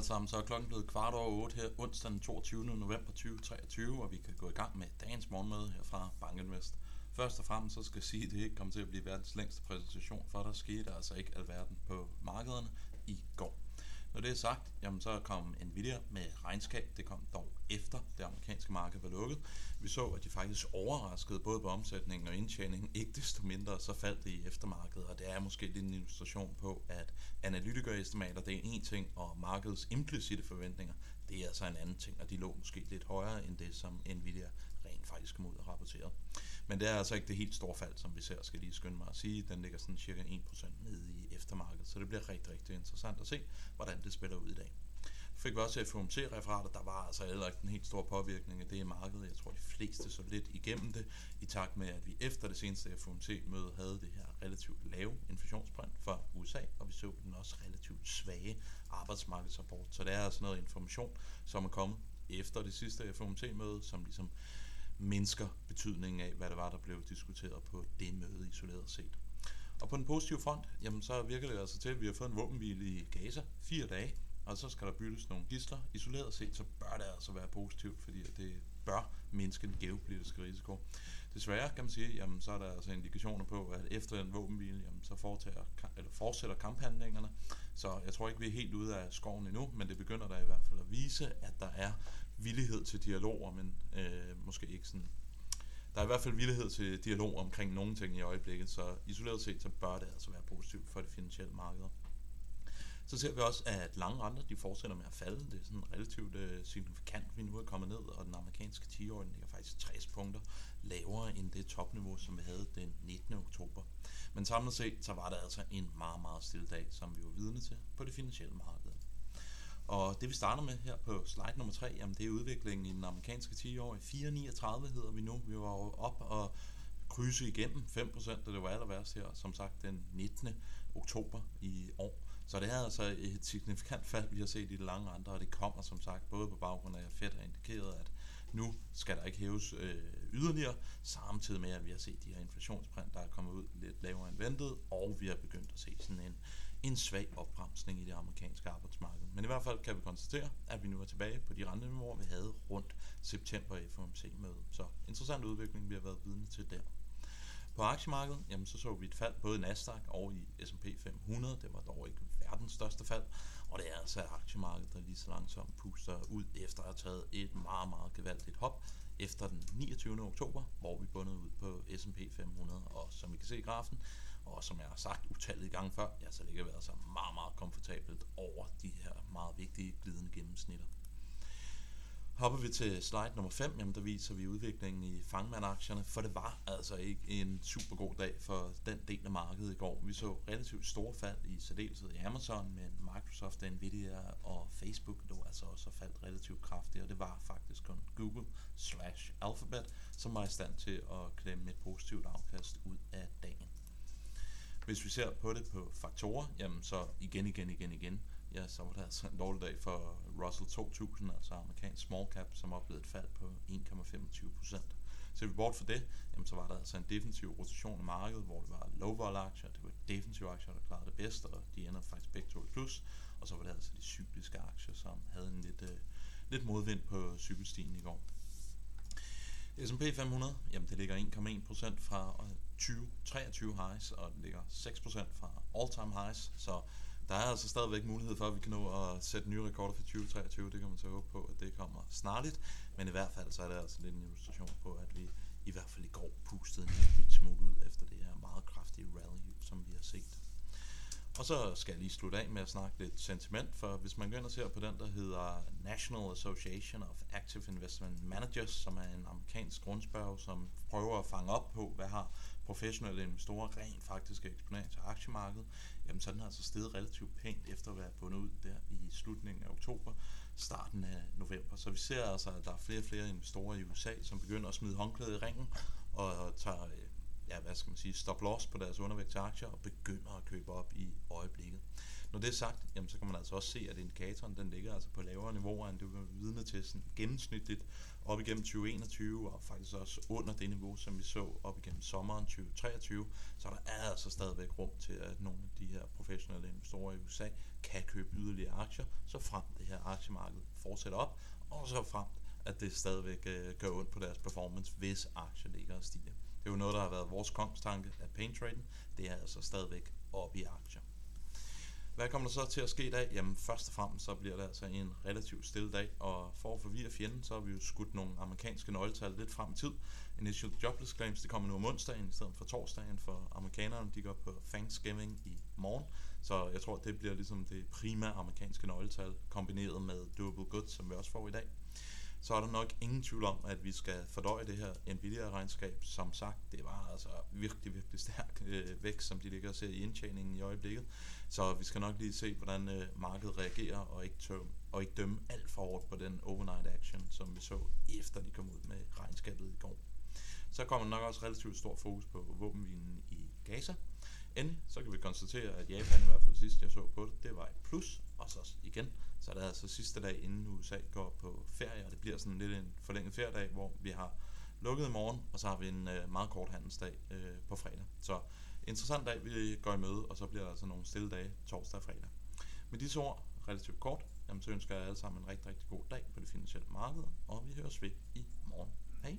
alle sammen. Så er klokken blevet kvart over 8 her onsdag den 22. november 2023, og vi kan gå i gang med dagens morgenmøde her fra Bankinvest. Først og fremmest så skal jeg sige, at det ikke kommer til at blive verdens længste præsentation, for der skete altså ikke alverden på markederne i går. Når det er sagt, jamen så kom Nvidia med regnskab. Det kom dog efter det amerikanske marked var lukket. Vi så, at de faktisk overraskede både på omsætningen og indtjeningen. Ikke desto mindre så faldt det i eftermarkedet, og det er måske lidt en illustration på, at analytikerestimater det er en ting, og markedets implicite forventninger, det er altså en anden ting, og de lå måske lidt højere end det, som Nvidia rent faktisk kom ud og rapporterede. Men det er altså ikke det helt store fald, som vi ser, skal lige skynde mig at sige. Den ligger sådan cirka 1% nede i eftermarkedet, så det bliver rigtig, rigtig interessant at se, hvordan det spiller ud i dag. Fik vi også FOMC-referater, der var altså heller ikke en helt stor påvirkning af det i markedet. Jeg tror, de fleste så lidt igennem det, i takt med, at vi efter det seneste FOMC-møde havde det her relativt lave inflationsprint for USA, og vi så den også relativt svage arbejdsmarkedsrapport. Så det er altså noget information, som er kommet efter det sidste FOMC-møde, som ligesom mindsker betydningen af, hvad det var, der blev diskuteret på det møde isoleret set. Og på den positive front, jamen så virker det altså til, at vi har fået en våbenhvile i Gaza, fire dage, og så skal der byttes nogle gisler. Isoleret set, så bør det altså være positivt, fordi det bør mindske den geopolitiske risiko. Desværre kan man sige, jamen, så er der altså indikationer på, at efter en våbenhvile, jamen, så foretager, eller fortsætter kamphandlingerne. Så jeg tror ikke, vi er helt ude af skoven endnu, men det begynder der i hvert fald at vise, at der er villighed til dialoger, men øh, måske ikke sådan der er i hvert fald villighed til dialog omkring nogle ting i øjeblikket, så isoleret set, så bør det altså være positivt for det finansielle marked. Så ser vi også, at lange renter de fortsætter med at falde. Det er sådan relativt øh, signifikant, vi nu er kommet ned, og den amerikanske 10-årige ligger faktisk 60 punkter lavere end det topniveau, som vi havde den 19. oktober. Men samlet set, så var det altså en meget, meget stille dag, som vi var vidne til på det finansielle marked. Og det vi starter med her på slide nummer 3, jamen det er udviklingen i den amerikanske 10-årige. 439 hedder vi nu. Vi var jo op og krydse igennem 5%, da det var aller værst her, som sagt den 19. oktober i år. Så det er altså et signifikant fald, vi har set i de lange renter, og det kommer som sagt både på baggrund af, at Fed har indikeret, at nu skal der ikke hæves øh, yderligere, samtidig med, at vi har set de her inflationsprint, der er kommet ud lidt lavere end ventet, og vi har begyndt at se sådan en, en svag opbremsning i det amerikanske arbejdsmarked. Men i hvert fald kan vi konstatere, at vi nu er tilbage på de renteniveauer, vi havde rundt september FOMC-mødet. Så interessant udvikling, vi har været vidne til der. På aktiemarkedet, jamen, så så vi et fald både i Nasdaq og i S&P 500. Det var dog ikke verdens største fald. Og det er altså aktiemarkedet, der lige så langsomt puster ud efter at have taget et meget, meget gevaldigt hop efter den 29. oktober, hvor vi bundet ud på S&P 500. Og som I kan se i grafen, og som jeg har sagt utallige gange før, ja, så ligger vi altså meget, meget komfortabelt over de her meget vigtige glidende gennemsnitter. Hopper vi til slide nummer 5, jamen der viser vi udviklingen i fangmandaktierne, for det var altså ikke en super god dag for den del af markedet i går. Vi så relativt store fald i særdeleshed i Amazon, men Microsoft, Nvidia og Facebook lå altså også faldt relativt kraftigt, og det var faktisk kun Google slash Alphabet, som var i stand til at klemme et positivt afkast ud af dagen. Hvis vi ser på det på faktorer, jamen så igen, igen, igen, igen, ja, så var det altså en dårlig dag for Russell 2000, altså amerikansk small cap, som oplevede et fald på 1,25 procent. Så vi bort fra det, jamen, så var der altså en defensiv rotation i markedet, hvor det var low vol aktier, det var defensive aktier, der klarede det bedst, og de ender faktisk begge to i plus. Og så var det altså de cykliske aktier, som havde en lidt, øh, lidt modvind på cykelstien i går. S&P 500, jamen det ligger 1,1% fra øh, 2023 highs, og det ligger 6% fra all-time highs, så der er altså stadigvæk mulighed for, at vi kan nå at sætte nye rekorder for 2023. Det kan man så håbe på, at det kommer snarligt. Men i hvert fald så er det altså lidt en illustration på, at vi i hvert fald i går pustede en lille smule ud efter det her meget kraftige rally, som vi har set. Og så skal jeg lige slutte af med at snakke lidt sentiment, for hvis man går ind og ser på den, der hedder National Association of Active Investment Managers, som er en amerikansk grundspørg, som prøver at fange op på, hvad har professionelle investorer rent faktisk eksponering til aktiemarkedet, jamen så er den altså steget relativt pænt efter at være bundet ud der i slutningen af oktober, starten af november. Så vi ser altså, at der er flere og flere investorer i USA, som begynder at smide håndklædet i ringen og tager øh, ja, hvad skal man sige, stop loss på deres undervægt aktier og begynder at købe op i øjeblikket. Når det er sagt, jamen, så kan man altså også se, at indikatoren den ligger altså på lavere niveauer, end det var vidne til sådan gennemsnitligt op igennem 2021, og faktisk også under det niveau, som vi så op igennem sommeren 2023. Så der er altså stadigvæk rum til, at nogle af de her professionelle investorer i USA kan købe yderligere aktier, så frem det her aktiemarked fortsætter op, og så frem at det stadigvæk øh, gør ondt på deres performance, hvis aktier ligger og stiger. Det er jo noget, der har været vores kongstanke af pain trading. Det er altså stadigvæk op i aktier. Hvad kommer der så til at ske i dag? Jamen først og fremmest så bliver det altså en relativt stille dag, og for at forvirre fjenden, så har vi jo skudt nogle amerikanske nøgletal lidt frem i tid. Initial jobless claims, det kommer nu om onsdagen i stedet for torsdagen, for amerikanerne de går på Thanksgiving i morgen. Så jeg tror, det bliver ligesom det primære amerikanske nøgletal, kombineret med durable goods, som vi også får i dag så er der nok ingen tvivl om, at vi skal fordøje det her Nvidia-regnskab. Som sagt, det var altså virkelig, virkelig stærk øh, vækst, som de ligger og ser i indtjeningen i øjeblikket. Så vi skal nok lige se, hvordan øh, markedet reagerer, og ikke, tøm, og ikke dømme alt for hårdt på den overnight action, som vi så efter de kom ud med regnskabet i går. Så kommer nok også relativt stor fokus på våbenvinen i Gaza. Endelig så kan vi konstatere, at Japan i hvert fald sidst jeg så på det, det var et plus, og så igen så er det altså sidste dag, inden USA går på ferie, og det bliver sådan lidt en forlænget feriedag, hvor vi har lukket i morgen, og så har vi en øh, meget kort handelsdag øh, på fredag. Så interessant dag, vi går i møde, og så bliver der altså nogle stille dage torsdag og fredag. Med disse ord, relativt kort, jamen, så ønsker jeg alle sammen en rigtig, rigtig god dag på det finansielle marked, og vi høres ved i morgen. Hej!